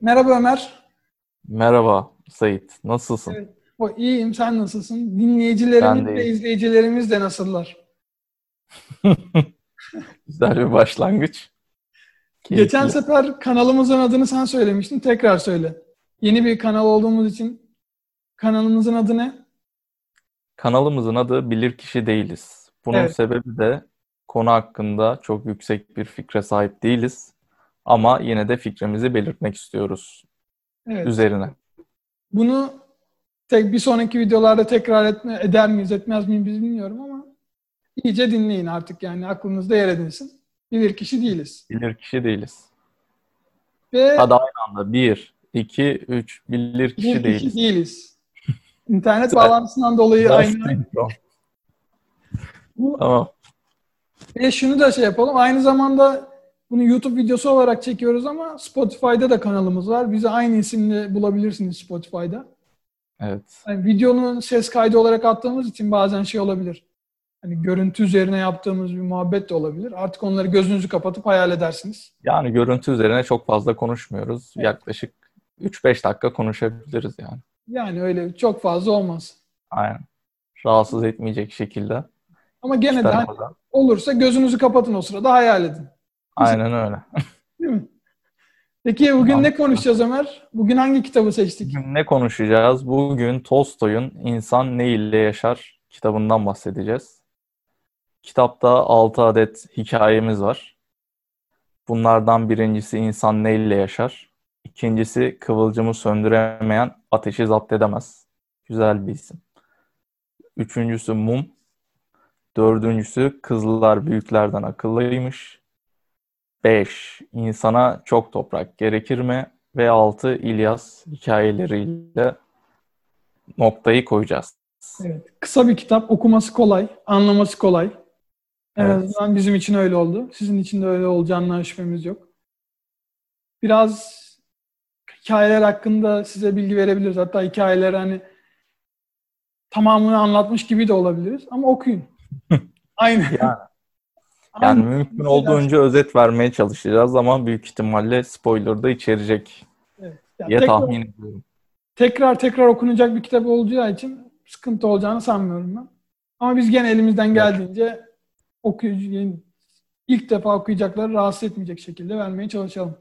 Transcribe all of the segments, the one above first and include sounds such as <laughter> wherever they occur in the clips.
Merhaba Ömer. Merhaba Sait, nasılsın? Evet. O, iyiyim, sen nasılsın? Dinleyicilerimiz de izleyicilerimiz de nasıllar? <laughs> Güzel bir başlangıç. Geçen Keyifli. sefer kanalımızın adını sen söylemiştin. Tekrar söyle. Yeni bir kanal olduğumuz için kanalımızın adı ne? Kanalımızın adı Bilirkişi Değiliz. Bunun Evet. sebebi de konu hakkında çok yüksek bir fikre sahip değiliz. Ama yine de fikrimizi belirtmek istiyoruz Evet. üzerine. Bunu tek bir sonraki videolarda tekrar etme, eder miyiz, etmez miyiz bilmiyorum ama iyice dinleyin artık yani aklınızda yer edinsin. Bilir kişi değiliz. Bilirkişi değiliz. Ve Hadi aynı anda. Bir, iki, üç. Bilir kişi değiliz. değiliz. <laughs> İnternet bağlantısından dolayı aynı. Bu Tamam. Ve şunu da şey yapalım. Aynı zamanda bunu YouTube videosu olarak çekiyoruz ama Spotify'da da kanalımız var. Bizi aynı isimle bulabilirsiniz Spotify'da. Evet. Yani videonun ses kaydı olarak attığımız için bazen şey olabilir. Hani görüntü üzerine yaptığımız bir muhabbet de olabilir. Artık onları gözünüzü kapatıp hayal edersiniz. Yani görüntü üzerine çok fazla konuşmuyoruz. Yaklaşık 3-5 dakika konuşabiliriz yani. Yani öyle çok fazla olmaz. Aynen. Rahatsız etmeyecek şekilde. Ama gene de hani olursa gözünüzü kapatın o sırada hayal edin. Aynen öyle. Değil mi? Peki bugün ne konuşacağız Ömer? Bugün hangi kitabı seçtik? Bugün ne konuşacağız? Bugün Tolstoy'un İnsan Ne ile Yaşar kitabından bahsedeceğiz. Kitapta 6 adet hikayemiz var. Bunlardan birincisi İnsan Ne ile Yaşar. İkincisi Kıvılcımı Söndüremeyen Ateşi Zapt Edemez. Güzel bir isim. Üçüncüsü Mum. Dördüncüsü Kızlılar Büyüklerden Akıllıymış. 5. İnsana çok toprak gerekir mi? Ve 6. İlyas hikayeleriyle noktayı koyacağız. Evet. Kısa bir kitap, okuması kolay, anlaması kolay. En Evet. azından bizim için öyle oldu. Sizin için de öyle olacağından şüphemiz yok. Biraz hikayeler hakkında size bilgi verebiliriz. Hatta hikayeler hani tamamını anlatmış gibi de olabiliriz. Ama okuyun. <laughs> Aynı. Yani, yani Aynı. mümkün olduğunca özet vermeye çalışacağız ama büyük ihtimalle spoiler da içerecek Evet. Ya diye tekrar, tahmin ediyorum. tekrar tekrar okunacak bir kitap olacağı için sıkıntı olacağını sanmıyorum ben. Ama biz gene elimizden geldiğince okuyucu, ilk defa okuyacakları rahatsız etmeyecek şekilde vermeye çalışalım.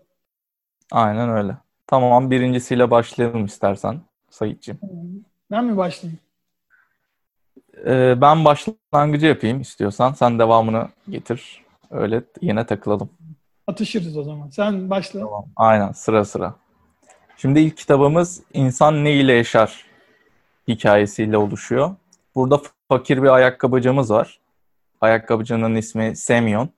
Aynen öyle. Tamam birincisiyle başlayalım istersen Sayitçiğim. Ben mi başlayayım? Ee, ben başlangıcı yapayım istiyorsan. Sen devamını getir. Öyle yine takılalım. Atışırız o zaman. Sen başla. Tamam. Aynen sıra sıra. Şimdi ilk kitabımız İnsan Ne ile Yaşar hikayesiyle oluşuyor. Burada fakir bir ayakkabıcımız var. Ayakkabıcının ismi Semyon.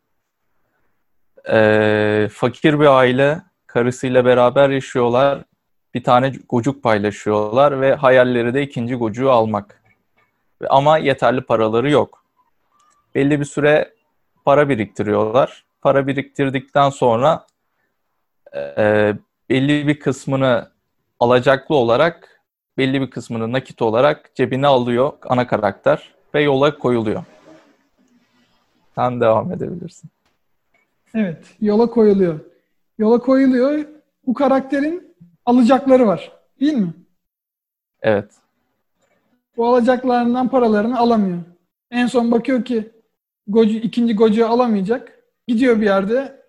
Ee, fakir bir aile karısıyla beraber yaşıyorlar. Bir tane gocuk paylaşıyorlar ve hayalleri de ikinci gocuğu almak. Ama yeterli paraları yok. Belli bir süre para biriktiriyorlar. Para biriktirdikten sonra e, belli bir kısmını alacaklı olarak, belli bir kısmını nakit olarak cebine alıyor ana karakter ve yola koyuluyor. Sen devam edebilirsin. Evet. Yola koyuluyor. Yola koyuluyor. Bu karakterin alacakları var. Değil mi? Evet. Bu alacaklarından paralarını alamıyor. En son bakıyor ki gocu, ikinci gocuğu alamayacak. Gidiyor bir yerde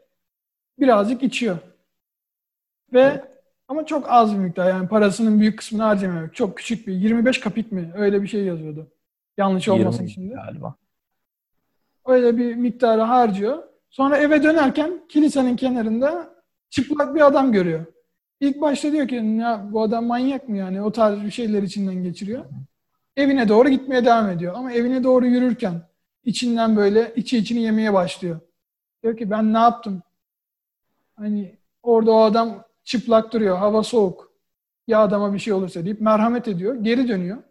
birazcık içiyor. Ve ama çok az bir miktar yani parasının büyük kısmını harcamıyor. Çok küçük bir 25 kapik mi? Öyle bir şey yazıyordu. Yanlış olmasın 20 şimdi. galiba. Öyle bir miktarı harcıyor. Sonra eve dönerken kilisenin kenarında çıplak bir adam görüyor. İlk başta diyor ki ya bu adam manyak mı yani o tarz bir şeyler içinden geçiriyor. Evine doğru gitmeye devam ediyor. Ama evine doğru yürürken içinden böyle içi içini yemeye başlıyor. Diyor ki ben ne yaptım? Hani orada o adam çıplak duruyor. Hava soğuk. Ya adama bir şey olursa deyip merhamet ediyor. Geri dönüyor.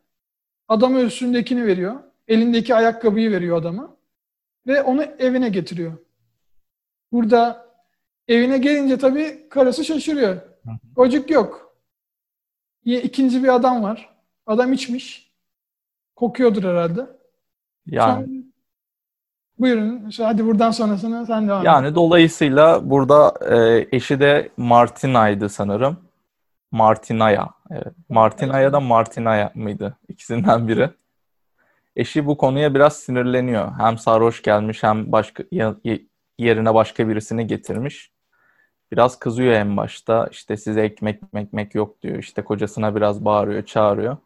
Adama üstündekini veriyor. Elindeki ayakkabıyı veriyor adama. Ve onu evine getiriyor. Burada evine gelince tabii karısı şaşırıyor. Çocuk yok. İkinci bir adam var. Adam içmiş. Kokuyordur herhalde. Yani Sonra- Buyurun. Hadi buradan sonrasını sen devam et. yani dolayısıyla burada e, eşi de Martina'ydı sanırım. Martinaya. Evet. Martinaya da Martinaya mıydı? İkisinden biri. Eşi bu konuya biraz sinirleniyor. Hem sarhoş gelmiş hem başka yerine başka birisini getirmiş. Biraz kızıyor en başta. İşte size ekmek ekmek yok diyor. İşte kocasına biraz bağırıyor, çağırıyor.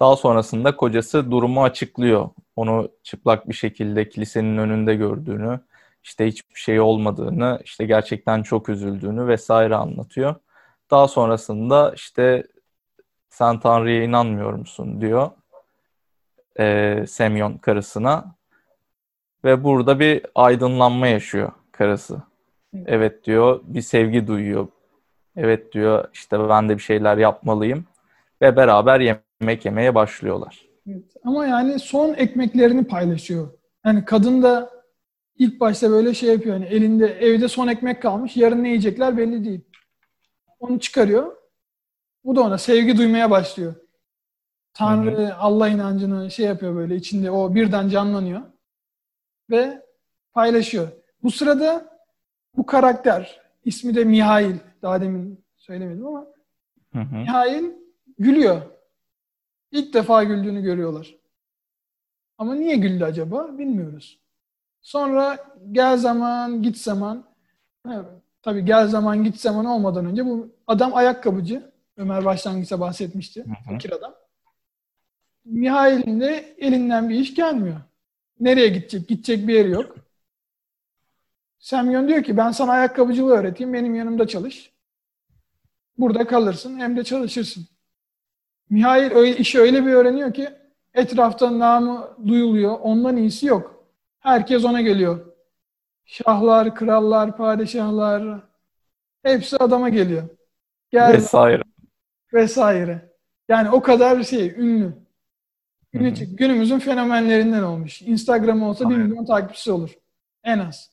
Daha sonrasında kocası durumu açıklıyor. Onu çıplak bir şekilde kilisenin önünde gördüğünü, işte hiçbir şey olmadığını, işte gerçekten çok üzüldüğünü vesaire anlatıyor. Daha sonrasında işte sen Tanrı'ya inanmıyor musun diyor e, Semyon karısına. Ve burada bir aydınlanma yaşıyor karısı. Evet diyor bir sevgi duyuyor. Evet diyor işte ben de bir şeyler yapmalıyım. Ve beraber yemek yemeye başlıyorlar. Evet. Ama yani son ekmeklerini paylaşıyor. Yani kadın da ilk başta böyle şey yapıyor. Yani elinde evde son ekmek kalmış. Yarın ne yiyecekler belli değil. Onu çıkarıyor. Bu da ona sevgi duymaya başlıyor. Tanrı, hı hı. Allah inancını şey yapıyor böyle içinde o birden canlanıyor. Ve paylaşıyor. Bu sırada bu karakter, ismi de Mihail, daha demin söylemedim ama hı hı. Mihail gülüyor. İlk defa güldüğünü görüyorlar. Ama niye güldü acaba bilmiyoruz. Sonra gel zaman git zaman evet, tabii gel zaman git zaman olmadan önce bu adam ayakkabıcı. Ömer başlangıçta bahsetmişti. Hı hı. Fakir adam. Mihail'in de elinden bir iş gelmiyor. Nereye gidecek? Gidecek bir yeri yok. Semyon diyor ki ben sana ayakkabıcılığı öğreteyim. Benim yanımda çalış. Burada kalırsın hem de çalışırsın. Mihail öyle, işi öyle bir öğreniyor ki etrafta namı duyuluyor. Ondan iyisi yok. Herkes ona geliyor. Şahlar, krallar, padişahlar hepsi adama geliyor. Gel, vesaire. Vesaire. Yani o kadar şey ünlü. Günü, günümüzün fenomenlerinden olmuş. Instagram olsa bir milyon takipçisi olur. En az.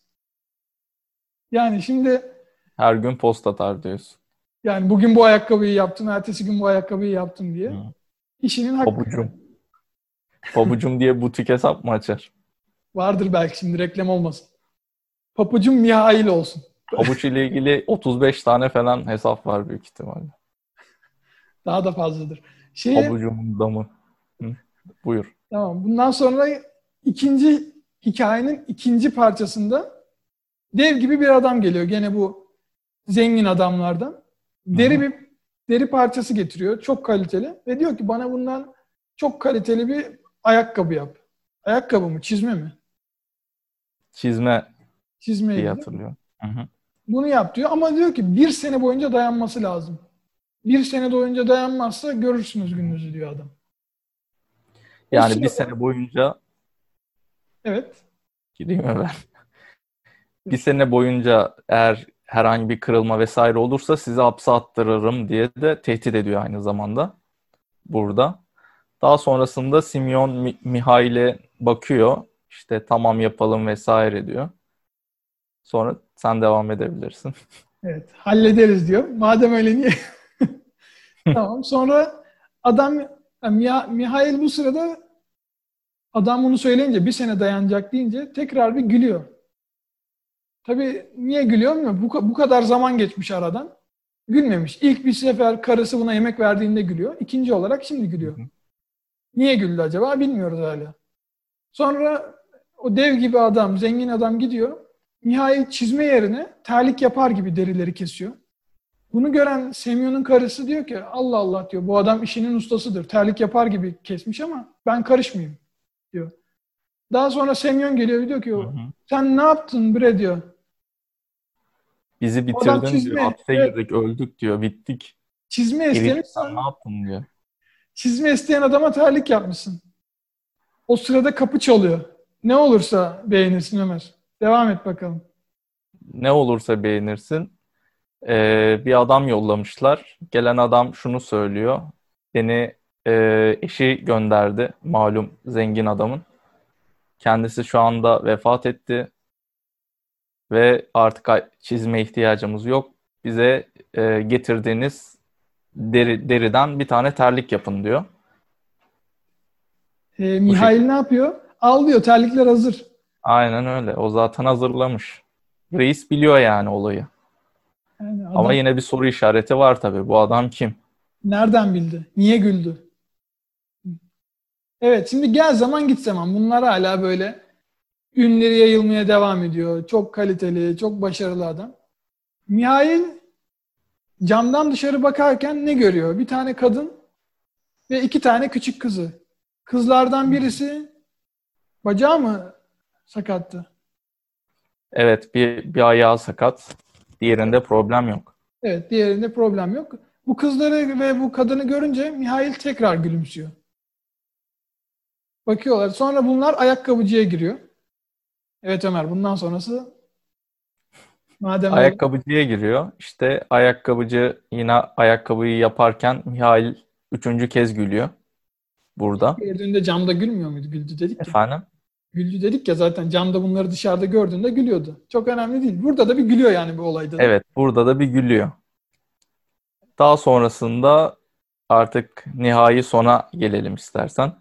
Yani şimdi her gün post atar diyorsun. Yani bugün bu ayakkabıyı yaptım, ertesi gün bu ayakkabıyı yaptım diye. Hı. İşinin hakkı. Pabucum. Pabucum diye butik hesap mı açar? Vardır belki şimdi reklam olmasın. Papucum Mihail olsun. Pabuç ile ilgili 35 tane falan hesap var büyük ihtimalle. <laughs> Daha da fazladır. Şey, Pabucumun damı. Hı, buyur. Tamam. Bundan sonra ikinci hikayenin ikinci parçasında dev gibi bir adam geliyor. Gene bu zengin adamlardan. Deri bir deri parçası getiriyor. Çok kaliteli. Ve diyor ki bana bundan çok kaliteli bir ayakkabı yap. Ayakkabı mı? Çizme mi? Çizme Çizme diye hatırlıyorum. Bunu yap diyor ama diyor ki bir sene boyunca dayanması lazım. Bir sene boyunca dayanmazsa görürsünüz gününüzü diyor adam. Yani sırada... bir sene boyunca Evet. Gideyim mi ben? bir sene boyunca eğer herhangi bir kırılma vesaire olursa sizi hapse attırırım diye de tehdit ediyor aynı zamanda burada. Daha sonrasında Simeon Mihail'e bakıyor. İşte tamam yapalım vesaire diyor. Sonra sen devam edebilirsin. <laughs> Evet, hallederiz diyor. Madem öyle niye? <laughs> tamam. Sonra adam yani Mihail bu sırada adam bunu söyleyince bir sene dayanacak deyince tekrar bir gülüyor. Tabii niye gülüyor mu? Bu, bu kadar zaman geçmiş aradan. Gülmemiş. İlk bir sefer karısı buna yemek verdiğinde gülüyor. İkinci olarak şimdi gülüyor. Niye güldü acaba bilmiyoruz hala. Sonra o dev gibi adam, zengin adam gidiyor. Nihayet çizme yerine terlik yapar gibi derileri kesiyor. Bunu gören Semyon'un karısı diyor ki Allah Allah diyor bu adam işinin ustasıdır. Terlik yapar gibi kesmiş ama ben karışmayayım diyor. Daha sonra Semyon geliyor diyor ki sen ne yaptın bre diyor. Bizi bitirdin çizme, diyor. Hapse evet. girdik, öldük diyor. Bittik. Çizme isteyen sen ne yaptın diyor. Çizme isteyen adama terlik yapmışsın. O sırada kapı çalıyor. Ne olursa beğenirsin Ömer. Devam et bakalım. Ne olursa beğenirsin. Ee, bir adam yollamışlar. Gelen adam şunu söylüyor. Beni e, eşi gönderdi. Malum zengin adamın. Kendisi şu anda vefat etti ve artık çizme ihtiyacımız yok. Bize e, getirdiğiniz deri, deriden bir tane terlik yapın diyor. E, Mihail ne yapıyor? Al diyor terlikler hazır. Aynen öyle. O zaten hazırlamış. Reis biliyor yani olayı. Yani adam... Ama yine bir soru işareti var tabii. Bu adam kim? Nereden bildi? Niye güldü? Evet şimdi gel zaman git zaman. Bunlar hala böyle ünleri yayılmaya devam ediyor. Çok kaliteli, çok başarılı adam. Mihail camdan dışarı bakarken ne görüyor? Bir tane kadın ve iki tane küçük kızı. Kızlardan birisi bacağı mı sakattı? Evet bir, bir ayağı sakat. Diğerinde problem yok. Evet diğerinde problem yok. Bu kızları ve bu kadını görünce Mihail tekrar gülümsüyor. Bakıyorlar. Sonra bunlar ayakkabıcıya giriyor. Evet Ömer bundan sonrası madem ayakkabıcıya giriyor. İşte ayakkabıcı yine ayakkabıyı yaparken Mihail üçüncü kez gülüyor. Burada. Gördüğünde camda gülmüyor muydu? Güldü dedik ya. Efendim? Güldü dedik ya zaten camda bunları dışarıda gördüğünde gülüyordu. Çok önemli değil. Burada da bir gülüyor yani bu olayda. Evet burada da bir gülüyor. Daha sonrasında artık nihai sona gelelim istersen.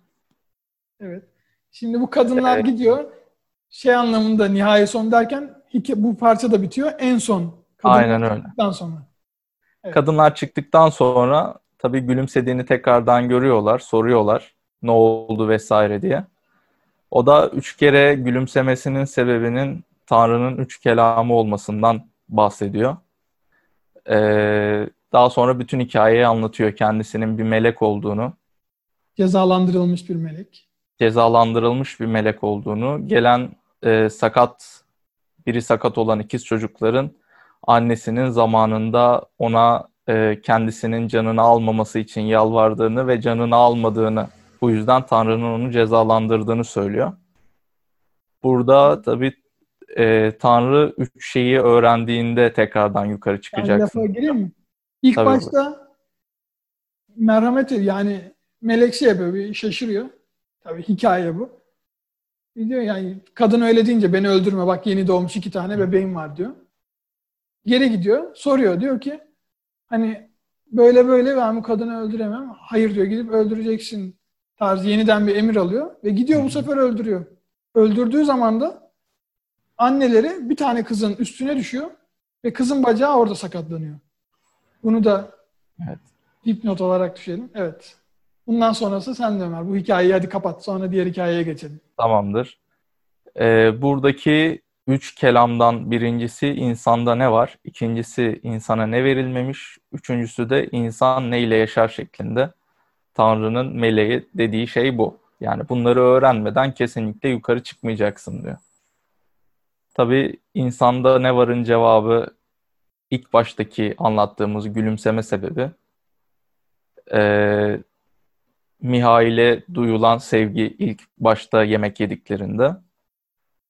Evet. Şimdi bu kadınlar evet. gidiyor. Şey anlamında nihai son derken iki, bu parça da bitiyor. En son. Aynen öyle. sonra. Evet. Kadınlar çıktıktan sonra tabii gülümsediğini tekrardan görüyorlar, soruyorlar ne oldu vesaire diye. O da üç kere gülümsemesinin sebebinin Tanrı'nın üç kelamı olmasından bahsediyor. Ee, daha sonra bütün hikayeyi anlatıyor kendisinin bir melek olduğunu. Cezalandırılmış bir melek. Cezalandırılmış bir melek olduğunu, gelen e, sakat, biri sakat olan ikiz çocukların annesinin zamanında ona e, kendisinin canını almaması için yalvardığını ve canını almadığını, bu yüzden Tanrı'nın onu cezalandırdığını söylüyor. Burada tabii e, Tanrı üç şeyi öğrendiğinde tekrardan yukarı çıkacaksın. Ben lafa gireyim mi? İlk Tabii başta bu. merhamet yani melek şey yapıyor, bir şaşırıyor. Tabii hikaye bu. Diyor yani kadın öyle deyince beni öldürme bak yeni doğmuş iki tane bebeğim var diyor. Geri gidiyor, soruyor. Diyor ki hani böyle böyle ben bu kadını öldüremem. Hayır diyor gidip öldüreceksin tarzı yeniden bir emir alıyor ve gidiyor bu sefer öldürüyor. Öldürdüğü zaman da anneleri bir tane kızın üstüne düşüyor ve kızın bacağı orada sakatlanıyor. Bunu da evet. dipnot olarak düşelim. Evet. Bundan sonrası sen de Ömer. Bu hikayeyi hadi kapat. Sonra diğer hikayeye geçelim. Tamamdır. Ee, buradaki üç kelamdan birincisi insanda ne var? İkincisi insana ne verilmemiş? Üçüncüsü de insan neyle yaşar şeklinde. Tanrı'nın meleği dediği şey bu. Yani bunları öğrenmeden kesinlikle yukarı çıkmayacaksın diyor. Tabii insanda ne varın cevabı ilk baştaki anlattığımız gülümseme sebebi. Ee, Mihail'e duyulan sevgi ilk başta yemek yediklerinde.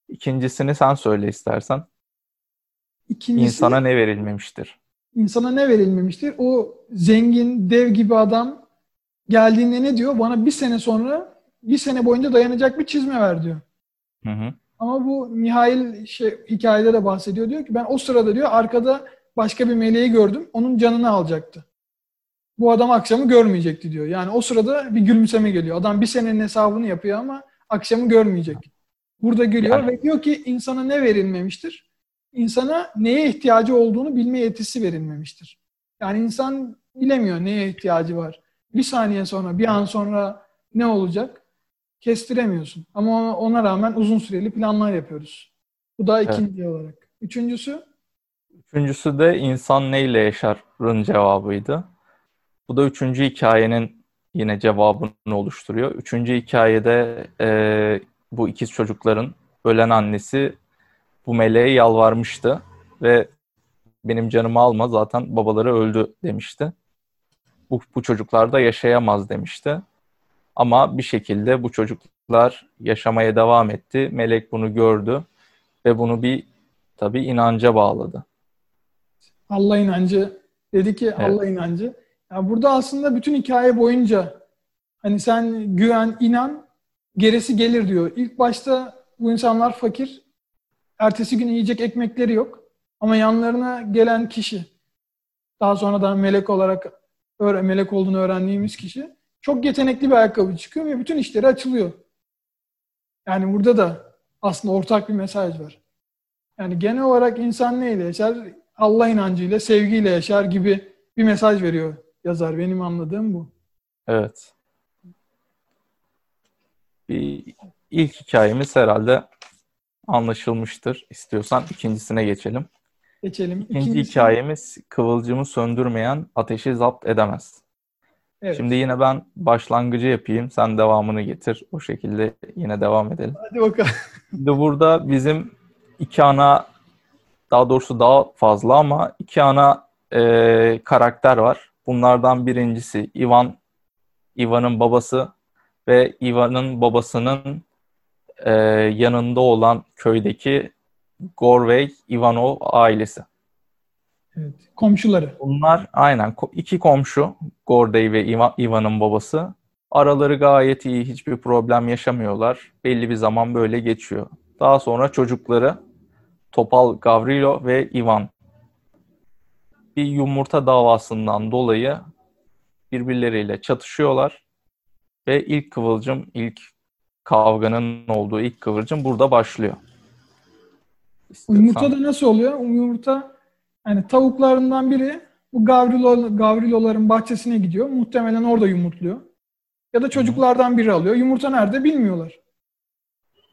İkincisini sen söyle istersen. İkincisi, insana ne verilmemiştir? İnsana ne verilmemiştir? O zengin, dev gibi adam geldiğinde ne diyor? Bana bir sene sonra, bir sene boyunca dayanacak bir çizme ver diyor. Hı hı. Ama bu Mihail şey, hikayede de bahsediyor. Diyor ki ben o sırada diyor arkada başka bir meleği gördüm. Onun canını alacaktı. Bu adam akşamı görmeyecekti diyor. Yani o sırada bir gülümseme geliyor. Adam bir senenin hesabını yapıyor ama akşamı görmeyecek. Burada gülüyor yani... ve diyor ki insana ne verilmemiştir? İnsana neye ihtiyacı olduğunu bilme yetisi verilmemiştir. Yani insan bilemiyor neye ihtiyacı var. Bir saniye sonra, bir an sonra ne olacak? Kestiremiyorsun. Ama ona rağmen uzun süreli planlar yapıyoruz. Bu da ikinci evet. olarak. Üçüncüsü? Üçüncüsü de insan neyle yaşarın cevabıydı. Bu da üçüncü hikayenin yine cevabını oluşturuyor. Üçüncü hikayede e, bu ikiz çocukların ölen annesi bu meleğe yalvarmıştı ve benim canımı alma zaten babaları öldü demişti. Bu, bu çocuklar da yaşayamaz demişti. Ama bir şekilde bu çocuklar yaşamaya devam etti. Melek bunu gördü ve bunu bir tabii inanca bağladı. Allah inancı dedi ki evet. Allah inancı. Yani burada aslında bütün hikaye boyunca hani sen güven, inan, gerisi gelir diyor. İlk başta bu insanlar fakir. Ertesi gün yiyecek ekmekleri yok. Ama yanlarına gelen kişi, daha sonradan melek olarak melek olduğunu öğrendiğimiz kişi çok yetenekli bir ayakkabı çıkıyor ve bütün işleri açılıyor. Yani burada da aslında ortak bir mesaj var. Yani genel olarak insan neyle yaşar? Allah inancıyla, sevgiyle yaşar gibi bir mesaj veriyor yazar. Benim anladığım bu. Evet. Bir ilk hikayemiz herhalde anlaşılmıştır. İstiyorsan ikincisine geçelim. Geçelim. İkinci İkincisi- hikayemiz kıvılcımı söndürmeyen ateşi zapt edemez. Evet. Şimdi yine ben başlangıcı yapayım. Sen devamını getir. O şekilde yine devam edelim. Hadi bakalım. Şimdi burada bizim iki ana daha doğrusu daha fazla ama iki ana e, karakter var. Bunlardan birincisi Ivan, Ivan'ın babası ve Ivan'ın babasının e, yanında olan köydeki Gorvey Ivanov ailesi. Evet. Komşuları. Bunlar aynen iki komşu Gordey ve Iva- Ivan'ın babası. Araları gayet iyi, hiçbir problem yaşamıyorlar. Belli bir zaman böyle geçiyor. Daha sonra çocukları Topal Gavrilo ve Ivan bir yumurta davasından dolayı birbirleriyle çatışıyorlar ve ilk kıvılcım, ilk kavganın olduğu ilk kıvılcım burada başlıyor. O yumurta da nasıl oluyor? Yumurta hani tavuklarından biri bu gavrilo, gavriloların bahçesine gidiyor. Muhtemelen orada yumurtluyor. Ya da çocuklardan biri alıyor. Yumurta nerede bilmiyorlar.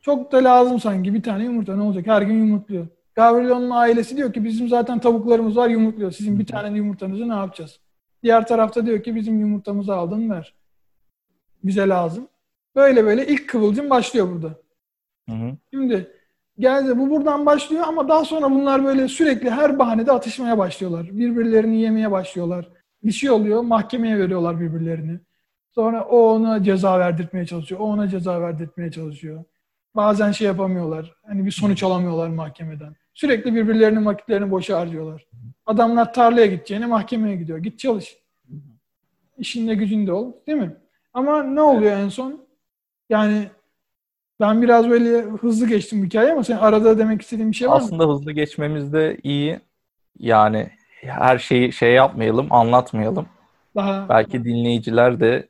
Çok da lazım sanki bir tane yumurta ne olacak? Her gün yumurtluyor. Gavrilonun ailesi diyor ki bizim zaten tavuklarımız var yumurtluyor. Sizin bir tane yumurtanızı ne yapacağız? Diğer tarafta diyor ki bizim yumurtamızı aldın ver. Bize lazım. Böyle böyle ilk kıvılcım başlıyor burada. Hı hı. Şimdi geldi bu buradan başlıyor ama daha sonra bunlar böyle sürekli her bahanede atışmaya başlıyorlar. Birbirlerini yemeye başlıyorlar. Bir şey oluyor mahkemeye veriyorlar birbirlerini. Sonra o ona ceza verdirtmeye çalışıyor. O ona ceza verdirtmeye çalışıyor. Bazen şey yapamıyorlar. Hani bir sonuç alamıyorlar mahkemeden. Sürekli birbirlerinin vakitlerini boşa harcıyorlar. Adamlar tarlaya gideceğine mahkemeye gidiyor. Git çalış. İşinde gücünde ol. Değil mi? Ama ne oluyor en son? Yani ben biraz böyle hızlı geçtim hikaye ama sen arada demek istediğin bir şey var mı? Aslında hızlı geçmemiz de iyi. Yani her şeyi şey yapmayalım, anlatmayalım. Daha Belki dinleyiciler de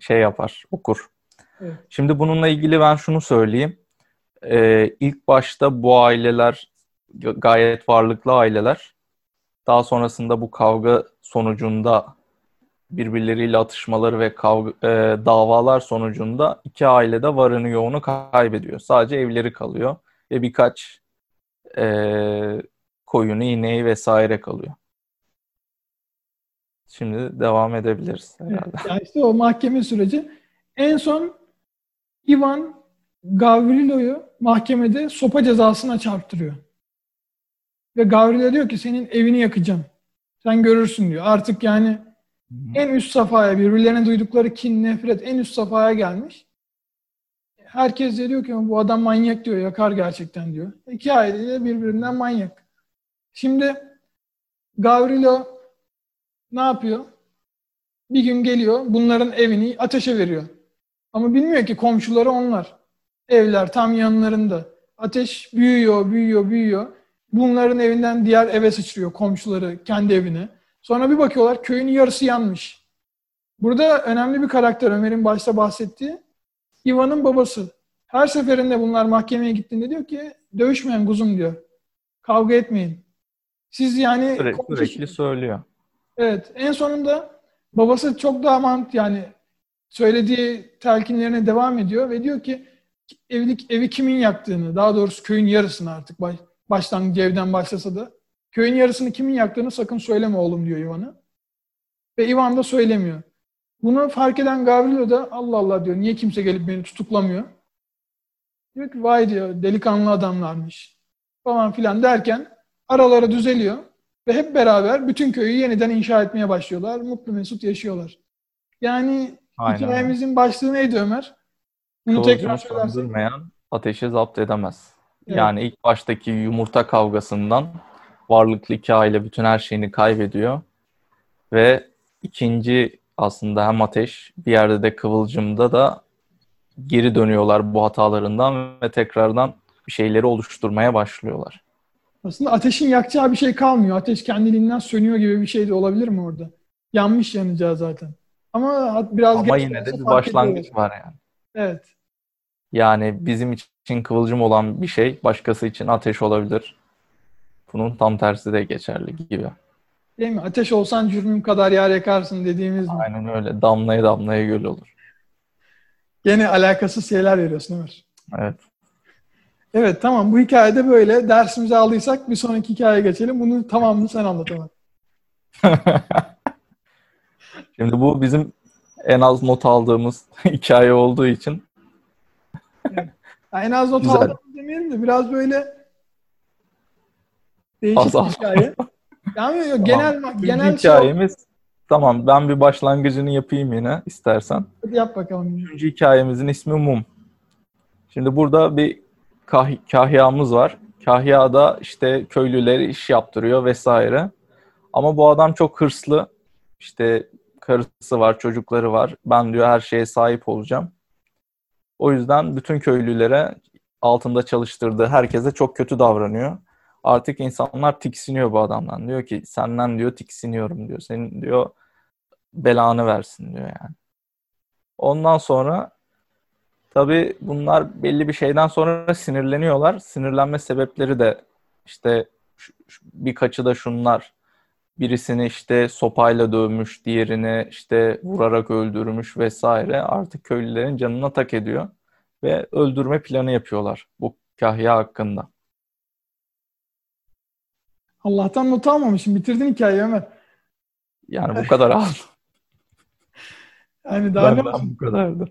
şey yapar, okur. Evet. Şimdi bununla ilgili ben şunu söyleyeyim. Ee, ilk başta bu aileler gayet varlıklı aileler. Daha sonrasında bu kavga sonucunda birbirleriyle atışmaları ve kavga, e, davalar sonucunda iki aile de varını yoğunu kaybediyor. Sadece evleri kalıyor ve birkaç e, koyunu, ineği vesaire kalıyor. Şimdi devam edebiliriz herhalde. Evet, yani işte o mahkeme süreci. En son Ivan Gavrilo'yu mahkemede sopa cezasına çarptırıyor. Ve Gavrilo diyor ki senin evini yakacağım. Sen görürsün diyor. Artık yani en üst safhaya birbirlerine duydukları kin, nefret en üst safhaya gelmiş. Herkes de diyor ki bu adam manyak diyor, yakar gerçekten diyor. İki aile de birbirinden manyak. Şimdi Gavrilo ne yapıyor? Bir gün geliyor, bunların evini ateşe veriyor. Ama bilmiyor ki komşuları onlar. Evler tam yanlarında. Ateş büyüyor, büyüyor, büyüyor. Bunların evinden diğer eve sıçrıyor komşuları kendi evine. Sonra bir bakıyorlar köyün yarısı yanmış. Burada önemli bir karakter Ömer'in başta bahsettiği Ivan'ın babası. Her seferinde bunlar mahkemeye gittiğinde diyor ki dövüşmeyin kuzum diyor. Kavga etmeyin. Siz yani Sürekli, söylüyor. Evet. En sonunda babası çok daha mant yani söylediği telkinlerine devam ediyor ve diyor ki evlilik evi kimin yaktığını, daha doğrusu köyün yarısını artık başlangıcı evden başlasa da köyün yarısını kimin yaktığını sakın söyleme oğlum diyor Ivan'a. Ve Ivan da söylemiyor. Bunu fark eden Gavrilo da Allah Allah diyor. Niye kimse gelip beni tutuklamıyor? Diyor ki vay diyor delikanlı adamlarmış falan filan derken araları düzeliyor. Ve hep beraber bütün köyü yeniden inşa etmeye başlıyorlar. Mutlu mesut yaşıyorlar. Yani Aynen. hikayemizin başlığı neydi Ömer? Bunu tekrar Kıvılcımı söylersen. ateşi zapt edemez. Evet. Yani ilk baştaki yumurta kavgasından varlıklı iki aile bütün her şeyini kaybediyor. Ve ikinci aslında hem ateş bir yerde de kıvılcımda da geri dönüyorlar bu hatalarından ve tekrardan bir şeyleri oluşturmaya başlıyorlar. Aslında ateşin yakacağı bir şey kalmıyor. Ateş kendiliğinden sönüyor gibi bir şey de olabilir mi orada? Yanmış yanacağı zaten. Ama biraz Ama yine de bir başlangıç ediyorlar. var yani. Evet. Yani bizim için kıvılcım olan bir şey başkası için ateş olabilir. Bunun tam tersi de geçerli gibi. Değil mi? Ateş olsan cürmüm kadar yer yakarsın dediğimiz mi? Aynen öyle. Damlaya damlaya göl olur. Gene alakasız şeyler veriyorsun Ömer. Evet. Evet tamam bu hikayede böyle dersimizi aldıysak bir sonraki hikayeye geçelim. Bunun tamamını sen anlat Ömer. <laughs> Şimdi bu bizim en az not aldığımız <laughs> hikaye olduğu için Yani en az not aldığımız demeyelim de biraz böyle değişik Az bir hikaye. Yani yok, genel genel şey hikayemiz tamam ben bir başlangıcını yapayım yine istersen. Hadi yap bakalım. Üçüncü hikayemizin ismi Mum. Şimdi burada bir kah- kahyamız var. Kahyada işte köylüleri iş yaptırıyor vesaire. Ama bu adam çok hırslı. İşte karısı var, çocukları var. Ben diyor her şeye sahip olacağım. O yüzden bütün köylülere altında çalıştırdığı herkese çok kötü davranıyor. Artık insanlar tiksiniyor bu adamdan. Diyor ki senden diyor tiksiniyorum diyor. Senin diyor belanı versin diyor yani. Ondan sonra tabii bunlar belli bir şeyden sonra sinirleniyorlar. Sinirlenme sebepleri de işte birkaçı da şunlar. Birisini işte sopayla dövmüş, diğerini işte vurarak öldürmüş vesaire. Artık köylülerin canına tak ediyor ve öldürme planı yapıyorlar bu kahya hakkında. Allah'tan not almamışım. Bitirdin hikayeyi Ömer. Yani bu kadar aldım. <laughs> Yani daha ne bu kadardı.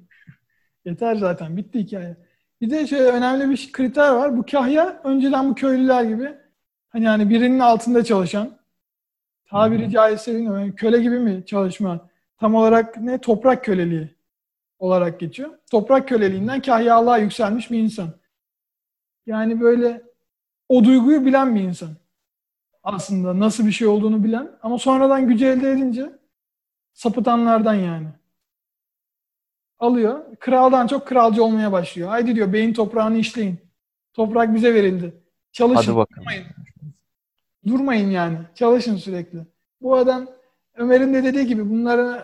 Yeter zaten. Bitti hikaye. Bir de şöyle önemli bir kriter var. Bu kahya önceden bu köylüler gibi hani yani birinin altında çalışan tabiri caizse bilmiyorum. köle gibi mi çalışma? Tam olarak ne? Toprak köleliği olarak geçiyor. Toprak köleliğinden kahyalığa yükselmiş bir insan. Yani böyle o duyguyu bilen bir insan. Aslında nasıl bir şey olduğunu bilen ama sonradan gücü elde edince sapıtanlardan yani. Alıyor. Kraldan çok kralcı olmaya başlıyor. Haydi diyor beyin toprağını işleyin. Toprak bize verildi. Çalışın. Hadi bakalım. Durmayın yani. Çalışın sürekli. Bu adam Ömer'in de dediği gibi bunların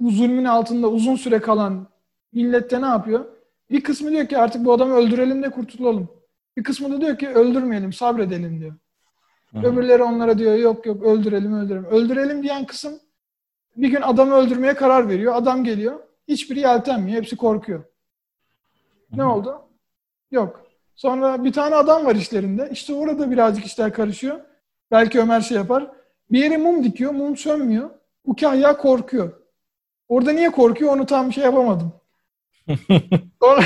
bu zulmün altında uzun süre kalan millette ne yapıyor? Bir kısmı diyor ki artık bu adamı öldürelim de kurtulalım. Bir kısmı da diyor ki öldürmeyelim, sabredelim diyor. Hı hı. Öbürleri onlara diyor yok yok öldürelim öldürelim. Öldürelim diyen kısım bir gün adamı öldürmeye karar veriyor. Adam geliyor. Hiçbiri yeltenmiyor. Hepsi korkuyor. Ne oldu? Yok. Sonra bir tane adam var işlerinde. İşte orada birazcık işler karışıyor. Belki Ömer şey yapar. Bir yere mum dikiyor. Mum sönmüyor. Bu kahya korkuyor. Orada niye korkuyor onu tam şey yapamadım. <laughs> Sonra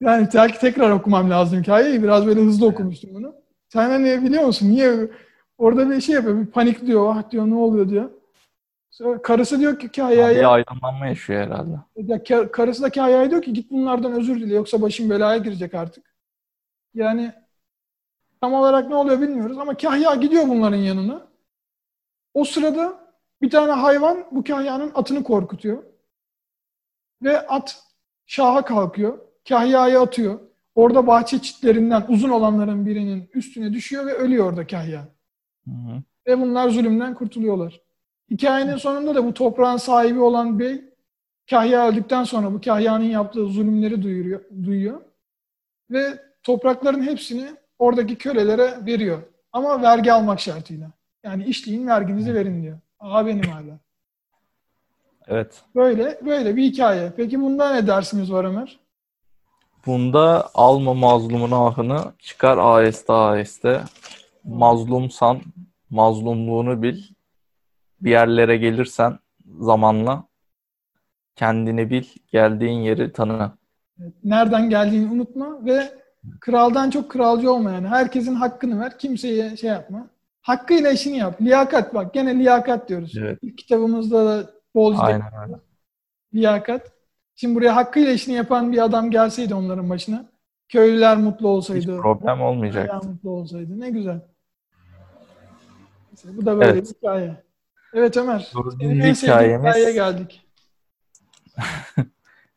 yani belki tekrar okumam lazım hikayeyi. Biraz böyle hızlı okumuştum bunu. Sen hani biliyor musun? Niye orada bir şey yapıyor. Bir panikliyor. Ah diyor ne oluyor diyor. Karısı diyor ki kahyaya Bir aydınlanma yaşıyor herhalde. ya ka- karısı da Kahya'ya diyor ki git bunlardan özür dile yoksa başım belaya girecek artık. Yani tam olarak ne oluyor bilmiyoruz ama Kahya gidiyor bunların yanına. O sırada bir tane hayvan bu Kahya'nın atını korkutuyor. Ve at şaha kalkıyor. Kahya'yı atıyor. Orada bahçe çitlerinden uzun olanların birinin üstüne düşüyor ve ölüyor orada Kahya. Hı hı. Ve bunlar zulümden kurtuluyorlar. Hikayenin sonunda da bu toprağın sahibi olan bey Kahya öldükten sonra bu Kahya'nın yaptığı zulümleri duyuruyor, duyuyor. Ve toprakların hepsini oradaki kölelere veriyor. Ama vergi almak şartıyla. Yani işleyin verginizi verin diyor. Aa benim hala. Evet. Böyle böyle bir hikaye. Peki bunda ne dersimiz var Ömer? Bunda alma mazlumun ahını çıkar aheste aheste. Mazlumsan mazlumluğunu bil. Bir yerlere gelirsen zamanla kendini bil, geldiğin yeri tanı. Nereden geldiğini unutma ve kraldan çok kralcı olma yani. Herkesin hakkını ver. Kimseye şey yapma. Hakkıyla işini yap. Liyakat bak. Gene liyakat diyoruz. Evet. İlk kitabımızda da bolca Aynen öyle. liyakat. Şimdi buraya hakkıyla işini yapan bir adam gelseydi onların başına. Köylüler mutlu Hiç olsaydı. problem Bayağı olmayacaktı. mutlu olsaydı. Ne güzel. Neyse, bu da böyle Evet. bir hikaye. Evet Ömer. Dördüncü en hikayemiz- hikayeye geldik. <laughs>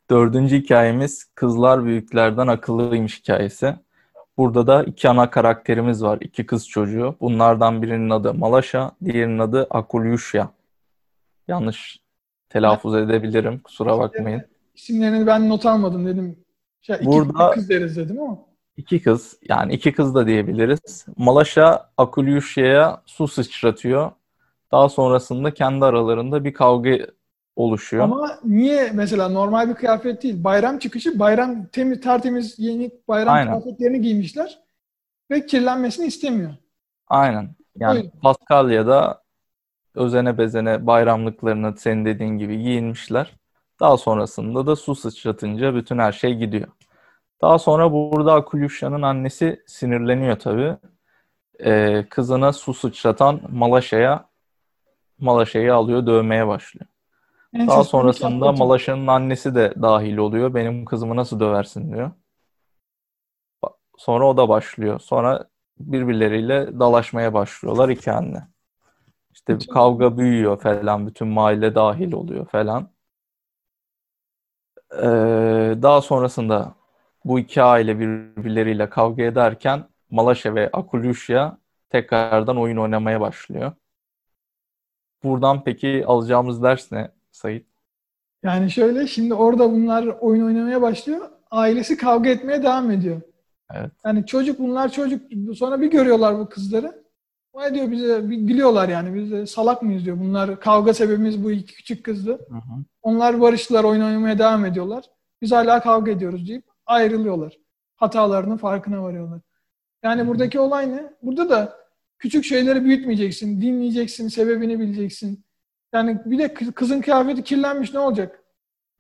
Dördüncü hikayemiz Kızlar Büyüklerden Akıllıymış hikayesi. Burada da iki ana karakterimiz var. iki kız çocuğu. Bunlardan birinin adı Malaşa, diğerinin adı Akulyuşya. Yanlış telaffuz edebilirim. Kusura bakmayın. İsimlerini ben not almadım dedim. Şey, iki Burada- kız deriz dedim ama. İki kız yani iki kız da diyebiliriz. Malaşa Akulyuşya'ya su sıçratıyor. Daha sonrasında kendi aralarında bir kavga oluşuyor. Ama niye mesela normal bir kıyafet değil. Bayram çıkışı bayram temiz tertemiz yeni bayram Aynen. kıyafetlerini giymişler ve kirlenmesini istemiyor. Aynen. Yani Buyurun. Paskalya'da özene bezene bayramlıklarını senin dediğin gibi giyinmişler. Daha sonrasında da su sıçratınca bütün her şey gidiyor. Daha sonra burada Akulyuşya'nın annesi sinirleniyor tabii. Ee, kızına su sıçratan Malaşa'ya Malaşa'yı alıyor dövmeye başlıyor. En Daha sonrasında. Malaşa'nın annesi de dahil oluyor. Benim kızımı nasıl döversin diyor. Sonra o da başlıyor. Sonra birbirleriyle dalaşmaya başlıyorlar iki anne. İşte bir kavga büyüyor falan. Bütün mahalle dahil oluyor falan. Ee, daha sonrasında bu iki aile birbirleriyle kavga ederken Malaşa ve Akulyusya tekrardan oyun oynamaya başlıyor. Buradan peki alacağımız ders ne Sait? Yani şöyle şimdi orada bunlar oyun oynamaya başlıyor. Ailesi kavga etmeye devam ediyor. Evet. Yani çocuk bunlar çocuk. Sonra bir görüyorlar bu kızları. Vay diyor bize bir gülüyorlar yani. Biz de salak mıyız diyor. Bunlar kavga sebebimiz bu iki küçük kızdı. Hı hı. Onlar barıştılar, oyun oynamaya devam ediyorlar. Biz hala kavga ediyoruz deyip ayrılıyorlar. Hatalarının farkına varıyorlar. Yani buradaki olay ne? Burada da küçük şeyleri büyütmeyeceksin, dinleyeceksin, sebebini bileceksin. Yani bir de kız- kızın kıyafeti kirlenmiş ne olacak?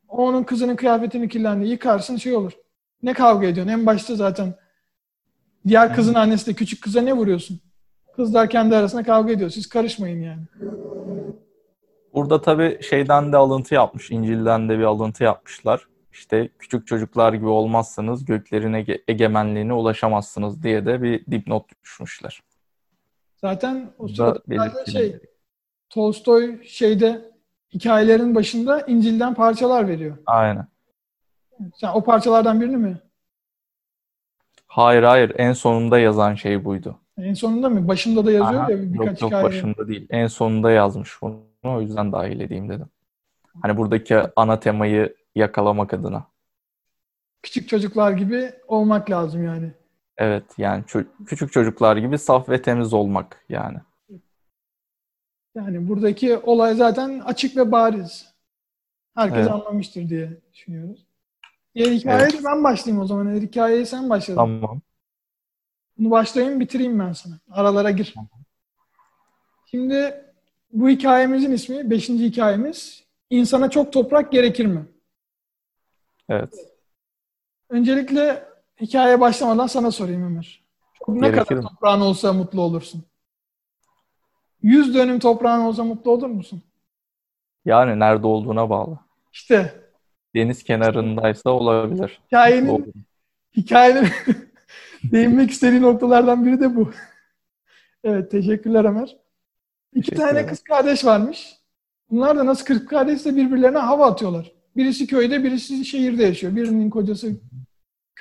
O Onun kızının kıyafetini kirlendi. Yıkarsın şey olur. Ne kavga ediyorsun? En başta zaten diğer kızın annesi de küçük kıza ne vuruyorsun? Kızlar kendi arasında kavga ediyor. Siz karışmayın yani. Burada tabii şeyden de alıntı yapmış, İncil'den de bir alıntı yapmışlar. İşte küçük çocuklar gibi olmazsanız göklerin ege- egemenliğine ulaşamazsınız diye de bir dipnot düşmüşler. Zaten o sırada şey Tolstoy şeyde hikayelerin başında İncil'den parçalar veriyor. Aynen. Sen o parçalardan birini mi? Hayır hayır en sonunda yazan şey buydu. En sonunda mı? Başında da yazıyor Aha, ya yok birkaç yok hikaye. başında değil. En sonunda yazmış bunu. O yüzden dahil edeyim dedim. Hani buradaki ana temayı yakalamak adına. Küçük çocuklar gibi olmak lazım yani. Evet yani ço- küçük çocuklar gibi saf ve temiz olmak yani. Yani buradaki olay zaten açık ve bariz. Herkes Evet. anlamıştır diye düşünüyoruz. Diğer hikayeye de ben başlayayım o zaman. Diğer hikayeyi sen başladın. Tamam. Bunu başlayayım bitireyim ben sana. Aralara gir. Şimdi bu hikayemizin ismi, beşinci hikayemiz İnsana çok toprak gerekir mi? Evet. Öncelikle hikayeye başlamadan sana sorayım Ömer. Çok ne Gerekir kadar mi? toprağın olsa mutlu olursun? 100 dönüm toprağın olsa mutlu olur musun? Yani nerede olduğuna bağlı. İşte Deniz kenarındaysa olabilir. hikayenin Olur. hikayenin <laughs> değinmek istediği noktalardan biri de bu. Evet, teşekkürler Ömer. İki Teşekkür tane kız kardeş varmış. Bunlar da nasıl kız kardeşse birbirlerine hava atıyorlar. Birisi köyde, birisi şehirde yaşıyor. Birinin kocası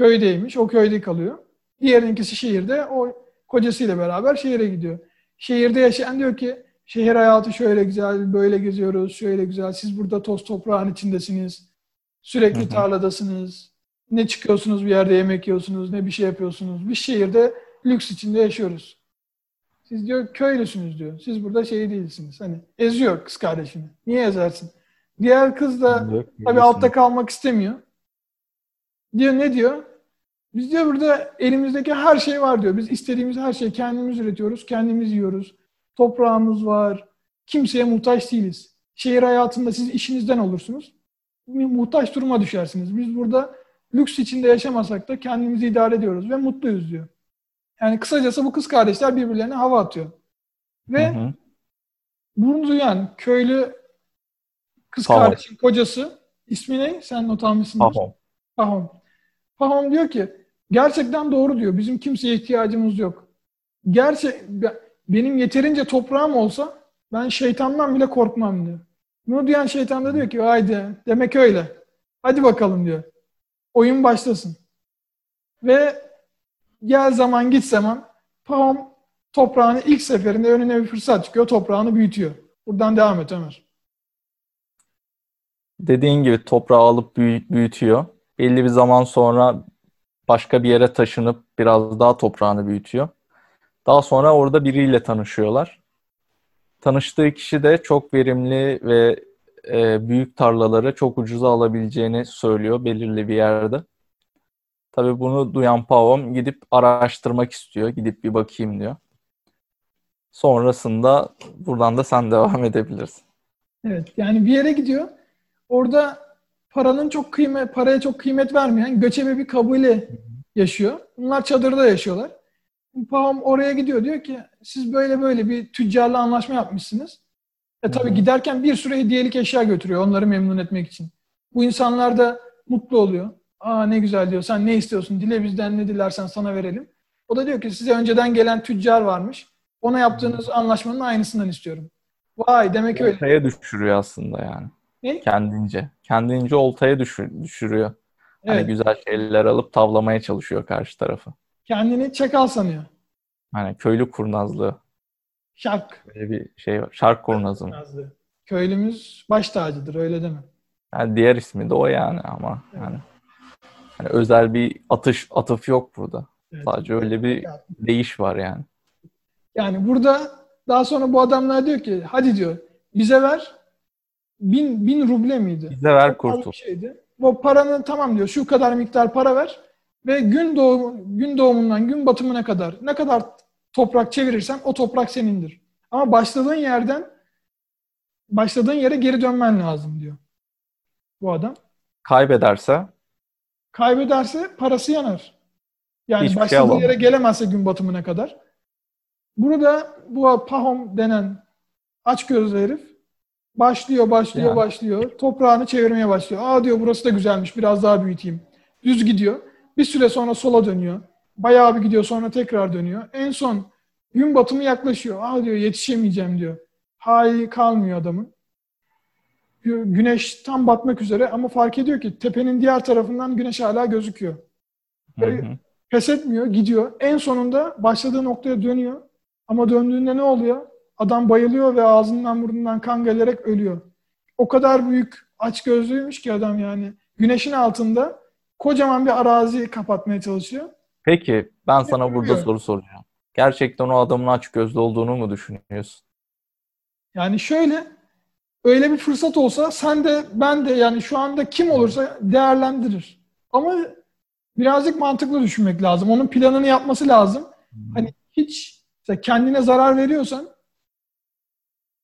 köydeymiş, o köyde kalıyor. Diğerinkisi şehirde, o kocasıyla beraber şehire gidiyor. Şehirde yaşayan diyor ki, şehir hayatı şöyle güzel, böyle geziyoruz, şöyle güzel. Siz burada toz toprağın içindesiniz. Sürekli Hı hı. tarladasınız. Ne çıkıyorsunuz bir yerde yemek yiyorsunuz, ne bir şey yapıyorsunuz. Biz şehirde lüks içinde yaşıyoruz. Siz diyor köylüsünüz diyor. Siz burada şey değilsiniz. Hani eziyor kız kardeşini. Niye ezersin? Diğer kız da tabii altta kalmak istemiyor. Diyor ne diyor? Biz diyor burada elimizdeki her şey var diyor. Biz istediğimiz her şeyi kendimiz üretiyoruz, kendimiz yiyoruz. Toprağımız var. Kimseye muhtaç değiliz. Şehir hayatında siz işinizden olursunuz. Muhtaç duruma düşersiniz. Biz burada lüks içinde yaşamasak da kendimizi idare ediyoruz ve mutluyuz diyor. Yani kısacası bu kız kardeşler birbirlerine hava atıyor. Ve Hı hı. bunu duyan köylü kız Tamam. kardeşin kocası ismi ne? Sen not almışsındır. Pahom. Pahom. Pahom diyor ki gerçekten doğru diyor. Bizim kimseye ihtiyacımız yok. Gerçek be- benim yeterince toprağım olsa ben şeytandan bile korkmam diyor. Bunu duyan şeytan da diyor ki haydi demek öyle. Hadi bakalım diyor. Oyun başlasın. Ve gel zaman git zaman Pahom toprağını ilk seferinde önüne bir fırsat çıkıyor. Toprağını büyütüyor. Buradan devam et Ömer. Dediğin gibi toprağı alıp büyü- büyütüyor. Belli bir zaman sonra başka bir yere taşınıp biraz daha toprağını büyütüyor. Daha sonra orada biriyle tanışıyorlar. Tanıştığı kişi de çok verimli ve e, büyük tarlaları çok ucuza alabileceğini söylüyor belirli bir yerde. Tabii bunu duyan Pavon gidip araştırmak istiyor. Gidip bir bakayım diyor. Sonrasında buradan da sen <laughs> devam edebilirsin. Evet yani bir yere gidiyor. Orada paranın çok kıymet, paraya çok kıymet vermeyen göçebe bir kabile yaşıyor. Bunlar çadırda yaşıyorlar. Paham oraya gidiyor diyor ki siz böyle böyle bir tüccarla anlaşma yapmışsınız. E tabii giderken bir sürü hediyelik eşya götürüyor onları memnun etmek için. Bu insanlar da mutlu oluyor. Aa ne güzel diyor. Sen ne istiyorsun? Dile bizden ne dilersen sana verelim. O da diyor ki size önceden gelen tüccar varmış. Ona yaptığınız anlaşmanın aynısından istiyorum. Vay demek öyle. Oltaya düşürüyor aslında yani. Ne? Kendince. Kendince oltaya düşür, düşürüyor. Hani Evet. güzel şeyler alıp tavlamaya çalışıyor karşı tarafı. Kendini çakal sanıyor. Hani köylü kurnazlığı. Şark. Böyle bir şey var. Şark kurnazı mı? Köylümüz baş tacıdır öyle deme. Yani diğer ismi de o yani ama Evet. yani hani özel bir atış atıf yok burada. Evet. Sadece öyle bir değiş var yani. Yani burada daha sonra bu adamlar diyor ki hadi diyor bize ver bin, bin ruble miydi? Bize ver kurtul. şeydi. Bu paranı tamam diyor şu kadar miktar para ver ve gün doğumu, gün doğumundan gün batımına kadar ne kadar toprak çevirirsen o toprak senindir. Ama başladığın yerden başladığın yere geri dönmen lazım diyor bu adam. Kaybederse Kaybederse parası yanar. Yani Hiçbir şey başladığı alamaz. yere gelemezse gün batımına kadar. Burada bu Pahom denen açgözlü herif başlıyor, başlıyor, Yani. başlıyor. Toprağını çevirmeye başlıyor. Aa diyor burası da güzelmiş, biraz daha büyüteyim. Düz gidiyor. Bir süre sonra sola dönüyor. Bayağı bir gidiyor sonra tekrar dönüyor. En son gün batımı yaklaşıyor. Aa diyor yetişemeyeceğim diyor. Hali kalmıyor adamın. Gü- Güneş tam batmak üzere ama fark ediyor ki tepenin diğer tarafından güneş hala gözüküyor. Hı hı. Pes etmiyor, gidiyor. En sonunda başladığı noktaya dönüyor. Ama döndüğünde ne oluyor? Adam bayılıyor ve ağzından burnundan kan gelerek ölüyor. O kadar büyük aç gözlüymüş ki adam yani. Güneşin altında kocaman bir arazi kapatmaya çalışıyor. Peki ben sana burada Bilmiyorum. soru soracağım. Gerçekten o adamın aç gözlü olduğunu mu düşünüyorsun? Yani şöyle öyle bir fırsat olsa sen de ben de yani şu anda kim olursa değerlendirir. Ama birazcık mantıklı düşünmek lazım. Onun planını yapması lazım. Hani hiç kendine zarar veriyorsan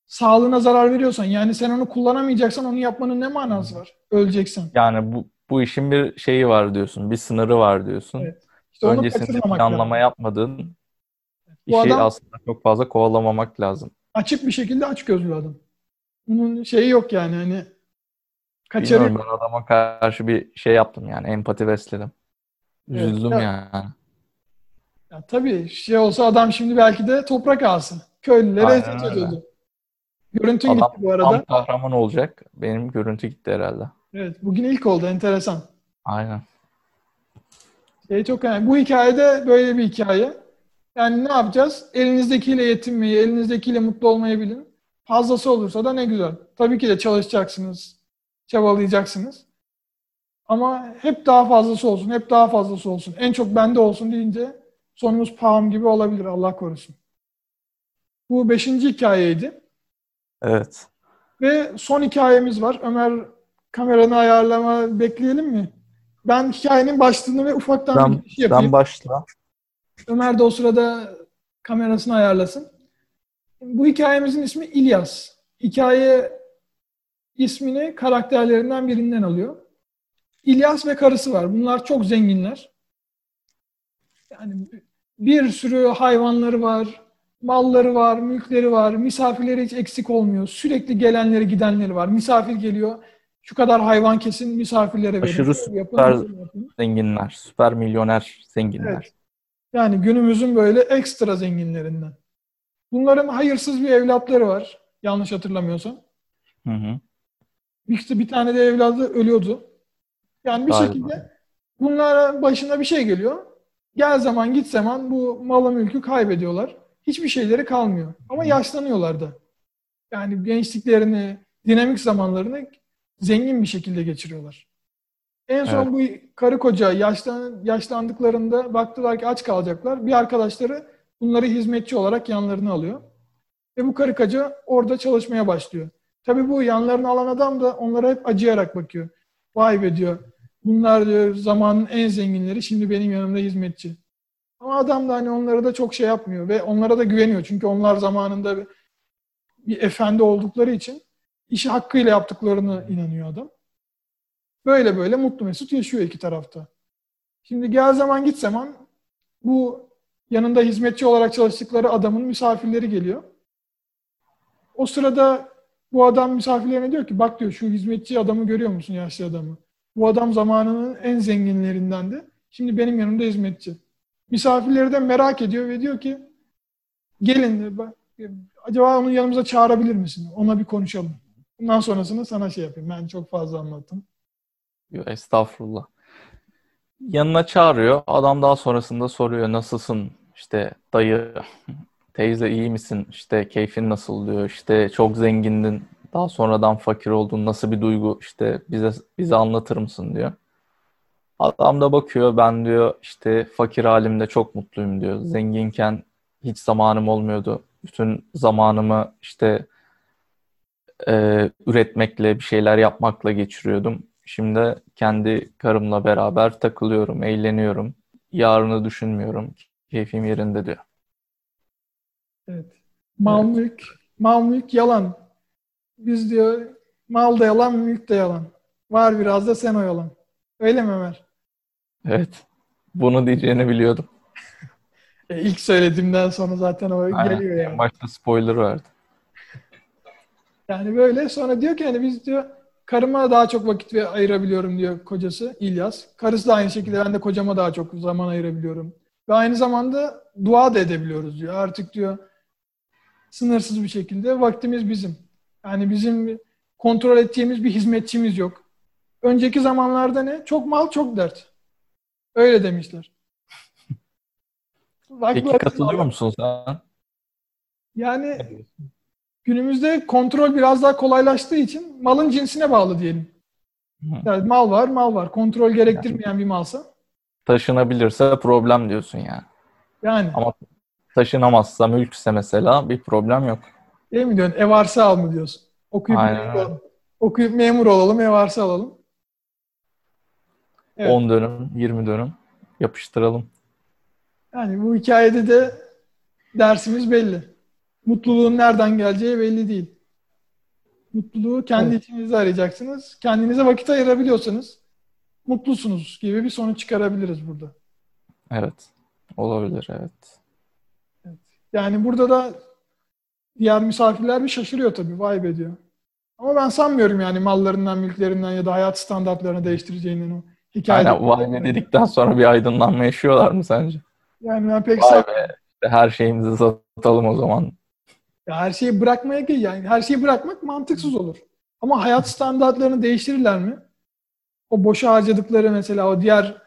sağlığına zarar veriyorsan yani sen onu kullanamayacaksan onu yapmanın ne manası var? Öleceksen. Yani bu bu işin bir şeyi var diyorsun, bir sınırı var diyorsun. Evet. İşte Öncesinde planlama lazım. yapmadığın Bu işi adam- aslında çok fazla kovalamamak lazım. Açık bir şekilde aç gözlü adam. Bunun şeyi yok yani hani kaçarı Bilmiyorum ben adama karşı bir şey yaptım yani empati besledim. Evet, Üzüldüm ya- yani. Ya tabii şey olsa adam şimdi belki de toprak alsa. Köylülere Aynen eziyet öyle. ediyordu. Görüntün Adam gitti bu arada. tam kahraman olacak. Benim görüntü gitti herhalde. Evet, bugün ilk oldu enteresan. Aynen. Şey çok önemli. Bu hikayede böyle bir hikaye. Yani ne yapacağız? Elinizdekiyle yetinmeyi, elinizdekiyle mutlu olmayı bilin. Fazlası olursa da ne güzel. Tabii ki de çalışacaksınız, çabalayacaksınız. Ama hep daha fazlası olsun, hep daha fazlası olsun. En çok bende olsun deyince sonumuz paham gibi olabilir Allah korusun. Bu beşinci hikayeydi. Evet. Ve son hikayemiz var. Ömer kameranı ayarlama bekleyelim mi? Ben hikayenin başlığını ve ufaktan Sen, bir giriş yapayım. sen başla. Ömer de o sırada kamerasını ayarlasın. Bu hikayemizin ismi İlyas. Hikaye ismini karakterlerinden birinden alıyor. İlyas ve karısı var. Bunlar çok zenginler. Yani bir sürü hayvanları var, malları var, mülkleri var, misafirleri hiç eksik olmuyor. Sürekli gelenleri gidenleri var. Misafir geliyor, şu kadar hayvan kesin misafirlere verin. Aşırı yapın, süper- böyle yapın. Zenginler. Süper milyoner zenginler. Evet. Yani günümüzün böyle ekstra zenginlerinden. Bunların hayırsız bir evlatları var. Yanlış hatırlamıyorsam. Hı hı. İşte bir tane de evladı ölüyordu. Yani bir Galiba. şekilde bunlara başına bir şey geliyor. Gel zaman git zaman bu malı mülkü kaybediyorlar. Hiçbir şeyleri kalmıyor. Ama yaşlanıyorlar da. Yani gençliklerini, dinamik zamanlarını zengin bir şekilde geçiriyorlar. En son bu karı koca yaşlan, yaşlandıklarında baktılar ki aç kalacaklar. Bir arkadaşları bunları hizmetçi olarak yanlarına alıyor. Ve bu karı koca orada çalışmaya başlıyor. Tabii bu yanlarına alan adam da onlara hep acıyarak bakıyor. Vay be diyor. Bunlar diyor zamanın en zenginleri şimdi benim yanımda hizmetçi. Ama adam da hani onlara da çok şey yapmıyor ve onlara da güveniyor. Çünkü onlar zamanında bir, bir efendi oldukları için işi hakkıyla yaptıklarını inanıyor adam. Böyle böyle mutlu mesut yaşıyor iki tarafta. Şimdi gel zaman git zaman bu yanında hizmetçi olarak çalıştıkları adamın misafirleri geliyor. O sırada bu adam misafirlerine diyor ki bak diyor şu hizmetçi adamı görüyor musun yaşlı adamı? Bu adam zamanının en zenginlerindendi. Şimdi benim yanımda hizmetçi. Misafirleri de merak ediyor ve diyor ki gelin acaba onu yanımıza çağırabilir misin? Ona bir konuşalım. Bundan sonrasını sana şey yapayım. Ben çok fazla anlattım. Yok, estağfurullah. Yanına çağırıyor. Adam daha sonrasında soruyor nasılsın? İşte dayı, teyze iyi misin? İşte keyfin nasıl diyor. İşte çok zengindin. Daha sonradan fakir oldun. Nasıl bir duygu? İşte bize bize anlatır mısın diyor. Adam da bakıyor ben diyor işte fakir halimde çok mutluyum diyor. Zenginken hiç zamanım olmuyordu. Bütün zamanımı işte e, üretmekle bir şeyler yapmakla geçiriyordum. Şimdi kendi karımla beraber takılıyorum, eğleniyorum. Yarını düşünmüyorum. Keyfim yerinde diyor. Evet. Mal evet. mülk, mal mülk yalan. Biz diyor mal da yalan, mülk de yalan. Var biraz da sen o yalan. Öyle mi Ömer? Evet. Bunu diyeceğini biliyordum. e, ilk söylediğimden sonra zaten o Aynen. geliyor yani. Başta spoiler verdi. Yani böyle sonra diyor ki hani biz diyor karıma daha çok vakit ayırabiliyorum diyor kocası İlyas. Karısı da aynı şekilde ben de kocama daha çok zaman ayırabiliyorum. Ve aynı zamanda dua da edebiliyoruz diyor. Artık diyor sınırsız bir şekilde vaktimiz bizim. Yani bizim kontrol ettiğimiz bir hizmetçimiz yok. Önceki zamanlarda ne? Çok mal çok dert. Öyle demişler. <laughs> Peki katılıyor musun sen? Yani günümüzde kontrol biraz daha kolaylaştığı için malın cinsine bağlı diyelim. Yani mal var, mal var. Kontrol gerektirmeyen bir malsa. Taşınabilirse problem diyorsun yani. Yani. Ama taşınamazsa, mülkse mesela bir problem yok. Değil mi diyorsun? Ev arsa al mı diyorsun? Okuyup, Aynen. memur olalım. Okuyup memur olalım, ev arsa alalım. Evet. 10 dönüm, 20 dönüm yapıştıralım. Yani bu hikayede de dersimiz belli. Mutluluğun nereden geleceği belli değil. Mutluluğu kendi evet. içinizde arayacaksınız. Kendinize vakit ayırabiliyorsanız mutlusunuz gibi bir sonuç çıkarabiliriz burada. Evet. Olabilir, evet. evet. Yani burada da diğer misafirler bir şaşırıyor tabii. Vay be diyor. Ama ben sanmıyorum yani mallarından, mülklerinden ya da hayat standartlarını değiştireceğini o hikayede. Aynen vay be dedikten sonra bir aydınlanma yaşıyorlar mı sence? Yani ben pek Vay be. İşte her şeyimizi satalım o zaman. Ya her şeyi bırakmaya yani her şeyi bırakmak mantıksız olur. Ama hayat standartlarını değiştirirler mi? O boşa harcadıkları mesela o diğer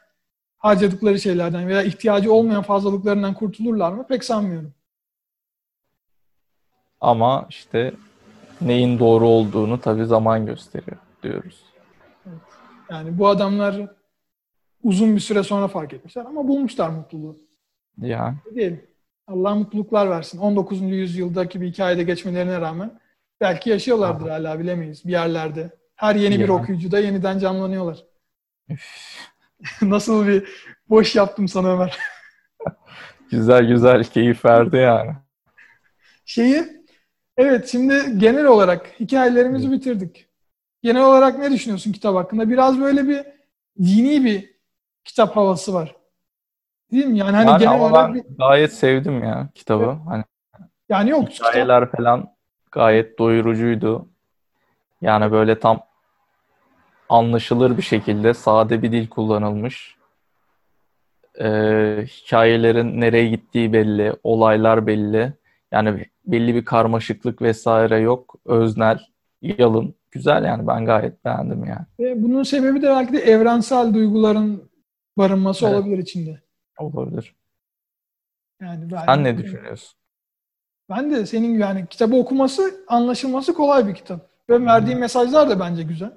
harcadıkları şeylerden veya ihtiyacı olmayan fazlalıklarından kurtulurlar mı? Pek sanmıyorum. Ama işte neyin doğru olduğunu tabii zaman gösteriyor diyoruz. Yani bu adamlar uzun bir süre sonra fark etmişler ama bulmuşlar mutluluğu. Ya. Değil. Allah mutluluklar versin. 19. yüzyıldaki bir hikayede geçmelerine rağmen belki yaşıyorlardır Aha. hala bilemeyiz bir yerlerde. Her yeni ya. bir okuyucuda yeniden canlanıyorlar. <laughs> Nasıl bir boş yaptım sana Ömer. <laughs> güzel güzel keyif verdi yani. Şeyi evet şimdi genel olarak hikayelerimizi bitirdik. Genel olarak ne düşünüyorsun kitap hakkında? Biraz böyle bir dini bir kitap havası var. Değil mi? Yani hani yani genel olarak bir... gayet sevdim ya kitabı. Evet. Hani yani yok hikayeler kitap... falan gayet doyurucuydu. Yani böyle tam anlaşılır bir şekilde sade bir dil kullanılmış. Ee, hikayelerin nereye gittiği belli, olaylar belli. Yani belli bir karmaşıklık vesaire yok. Öznel, yalın. Güzel yani ben gayet beğendim yani. Bunun sebebi de belki de evrensel duyguların barınması evet. olabilir içinde. Olabilir. Yani ben, Sen ne düşünüyorsun? Ben de senin yani kitabı okuması, anlaşılması kolay bir kitap. Ve verdiği hmm. mesajlar da bence güzel.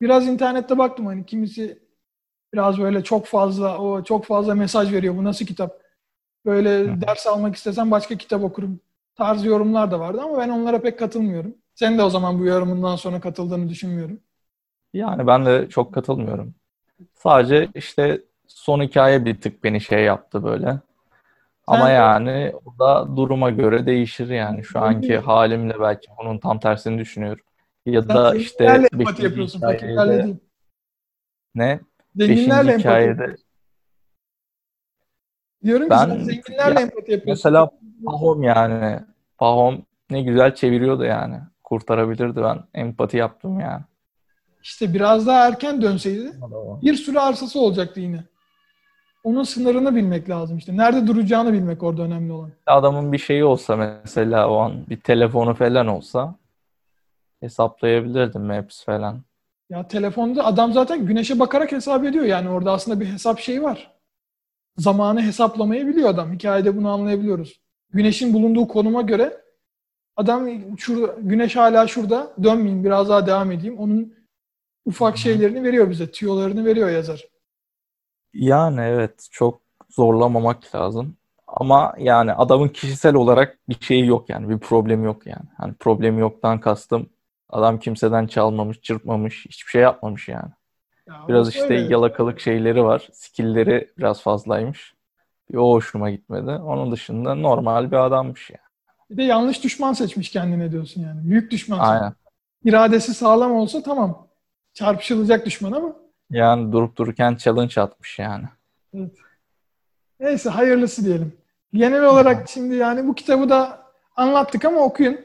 biraz internette baktım hani kimisi biraz böyle çok fazla o çok fazla mesaj veriyor. Bu nasıl kitap? Böyle Hı. ders almak istesem başka kitap okurum. Tarzı yorumlar da vardı ama ben onlara pek katılmıyorum. Sen de o zaman bu yorumundan sonra katıldığını düşünmüyorum. Yani ben de çok katılmıyorum. Sadece işte son hikaye bir tık beni şey yaptı böyle. Ama Sen- yani o da duruma göre değişir yani. Şu anki halimle belki bunun tam tersini düşünüyorum. Ya Sen da işte zenginlerle empati yapıyorsun, hikayede fakirlerle değil. ne? Zenginlerle Beşinci empati hikayede yapıyorsun. Diyorum ki Ben- sen zenginlerle ya, empati yapıyorsun. mesela Pahom yani. Pahom ne güzel çeviriyordu yani. Kurtarabilirdi ben. Empati yaptım yani. İşte biraz daha erken dönseydi bir sürü arsası olacaktı yine. Onun sınırını bilmek lazım işte. Nerede duracağını bilmek orada önemli olan. Adamın bir şeyi olsa mesela o an bir telefonu falan olsa hesaplayabilirdim Maps falan. Ya telefonda adam zaten güneşe bakarak hesap ediyor. Yani orada aslında bir hesap şeyi var. Zamanı hesaplamayı biliyor adam. Hikayede bunu anlayabiliyoruz. Güneşin bulunduğu konuma göre adam şurada, güneş hala şurada dönmeyeyim biraz daha devam edeyim. Onun ufak şeylerini veriyor bize. Tüyolarını veriyor yazar. Yani evet çok zorlamamak lazım. Ama yani adamın kişisel olarak bir şeyi yok yani. Bir problemi yok yani. Hani problemi yoktan kastım adam kimseden çalmamış, çırpmamış, hiçbir şey yapmamış yani. Ya Biraz işte öyle. yalakalık şeyleri var. Skill'leri biraz fazlaymış. Bir o hoşuma gitmedi. Onun dışında normal bir adammış yani. Bir de yanlış düşman seçmiş kendine diyorsun yani. Büyük düşman seçmiş. Aynen. İradesi sağlam olsa tamam. Çarpışılacak düşman ama Yani durup dururken challenge atmış yani. neyse hayırlısı diyelim. Genel olarak şimdi yani bu kitabı da anlattık ama okuyun.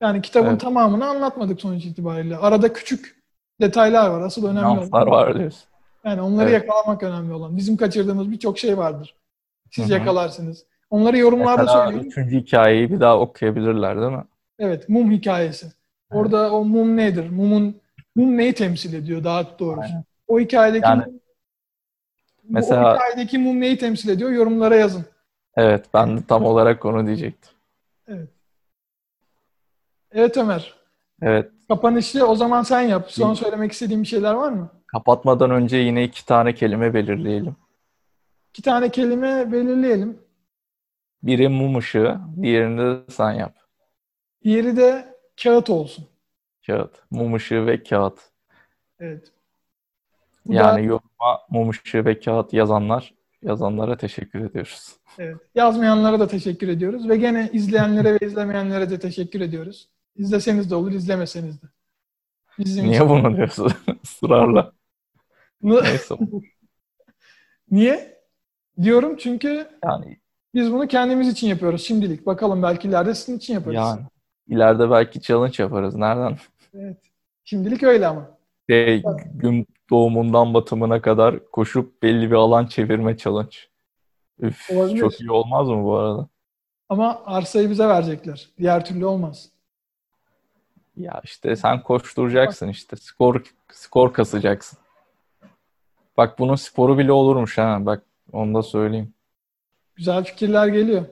Yani kitabın Evet. tamamını anlatmadık sonuç itibariyle. Arada küçük detaylar var. Asıl önemli Nüanslar olan. var diyorsun. Yani onları Evet. yakalamak önemli olan. Bizim kaçırdığımız birçok şey vardır. Siz Hı hı. yakalarsınız. Onları yorumlarda Mesela söyleyin. üçüncü hikayeyi bir daha okuyabilirler değil mi? Evet, mum hikayesi. Orada o mum nedir? Mumun mum neyi temsil ediyor daha doğrusu? Aynen. O hikayedeki Yani- Mesela- o hikayedeki mum neyi temsil ediyor? Yorumlara yazın. Evet ben de tam olarak onu diyecektim. Evet. Evet Ömer. Evet Kapanışı o zaman sen yap. Son söylemek istediğin bir şeyler var mı? kapatmadan önce yine iki tane kelime belirleyelim. İki tane kelime belirleyelim. Biri mum ışığı, diğerini de sen yap. Diğeri de kağıt olsun. Kağıt. Mum ışığı ve kağıt. Evet. Bu da- Yani yoruma mum ışığı ve kağıt yazanlar, yazanlara teşekkür ediyoruz. Evet. Yazmayanlara da teşekkür ediyoruz. Ve gene izleyenlere ve izlemeyenlere de teşekkür ediyoruz. İzleseniz de olur, izlemeseniz de. Bizim Niye için- bunu diyorsun <laughs> ısrarla? Neyse. <laughs> Niye? Diyorum çünkü Yani, biz bunu kendimiz için yapıyoruz şimdilik. Bakalım belki ileride sizin için yaparız. yani ileride belki challenge yaparız. Nereden? Evet. Şimdilik öyle ama. Şey, gün doğumundan batımına kadar koşup belli bir alan çevirme challenge. Üf, Olabilir. çok iyi olmaz mı bu arada? Ama arsayı bize verecekler. Diğer türlü olmaz. Ya işte sen koşturacaksın işte. Skor skor kasacaksın. Bak bunun sporu bile olurmuş ha. Bak onu da söyleyeyim. Güzel fikirler geliyor.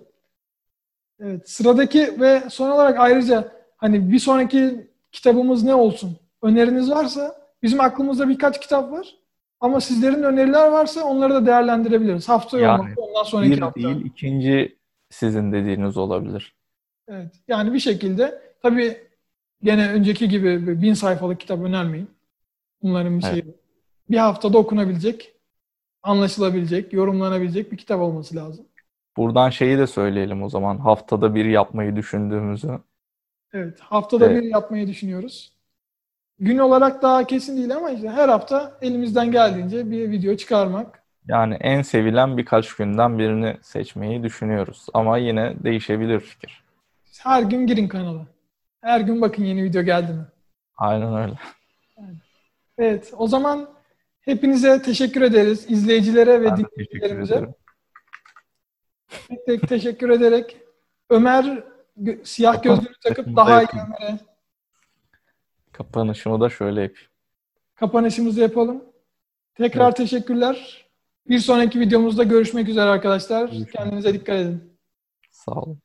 Evet. Sıradaki ve son olarak ayrıca hani bir sonraki kitabımız ne olsun? Öneriniz varsa bizim aklımızda birkaç kitap var. Ama sizlerin öneriler varsa onları da değerlendirebiliriz. Hafta Yani olmadı ondan sonraki Bir hafta. değil ikinci sizin dediğiniz olabilir. Evet. Yani bir şekilde tabii gene önceki gibi bin sayfalık kitap önermeyin. Bunların bir Evet. şeyi. Bir haftada okunabilecek, anlaşılabilecek, yorumlanabilecek bir kitap olması lazım. Buradan şeyi de söyleyelim o zaman. Haftada bir yapmayı düşündüğümüzü. Evet. Haftada Evet. bir yapmayı düşünüyoruz. Gün olarak daha kesin değil ama işte her hafta elimizden geldiğince bir video çıkarmak. Yani en sevilen birkaç günden birini seçmeyi düşünüyoruz. Ama yine değişebilir fikir. Her gün girin kanala. Her gün bakın yeni video geldi mi? Aynen öyle. Evet. O zaman hepinize teşekkür ederiz. İzleyicilere ve dinleyicilerimize. Tek tek teşekkür ederek Ömer gö- siyah gözlüğünü takıp daha da iyi. Ömer'e Kapanışımı da şöyle yapayım. kapanışımızı yapalım. Tekrar teşekkürler. Bir sonraki videomuzda görüşmek üzere arkadaşlar. Görüşmek Kendinize dikkat edin. Sağ olun.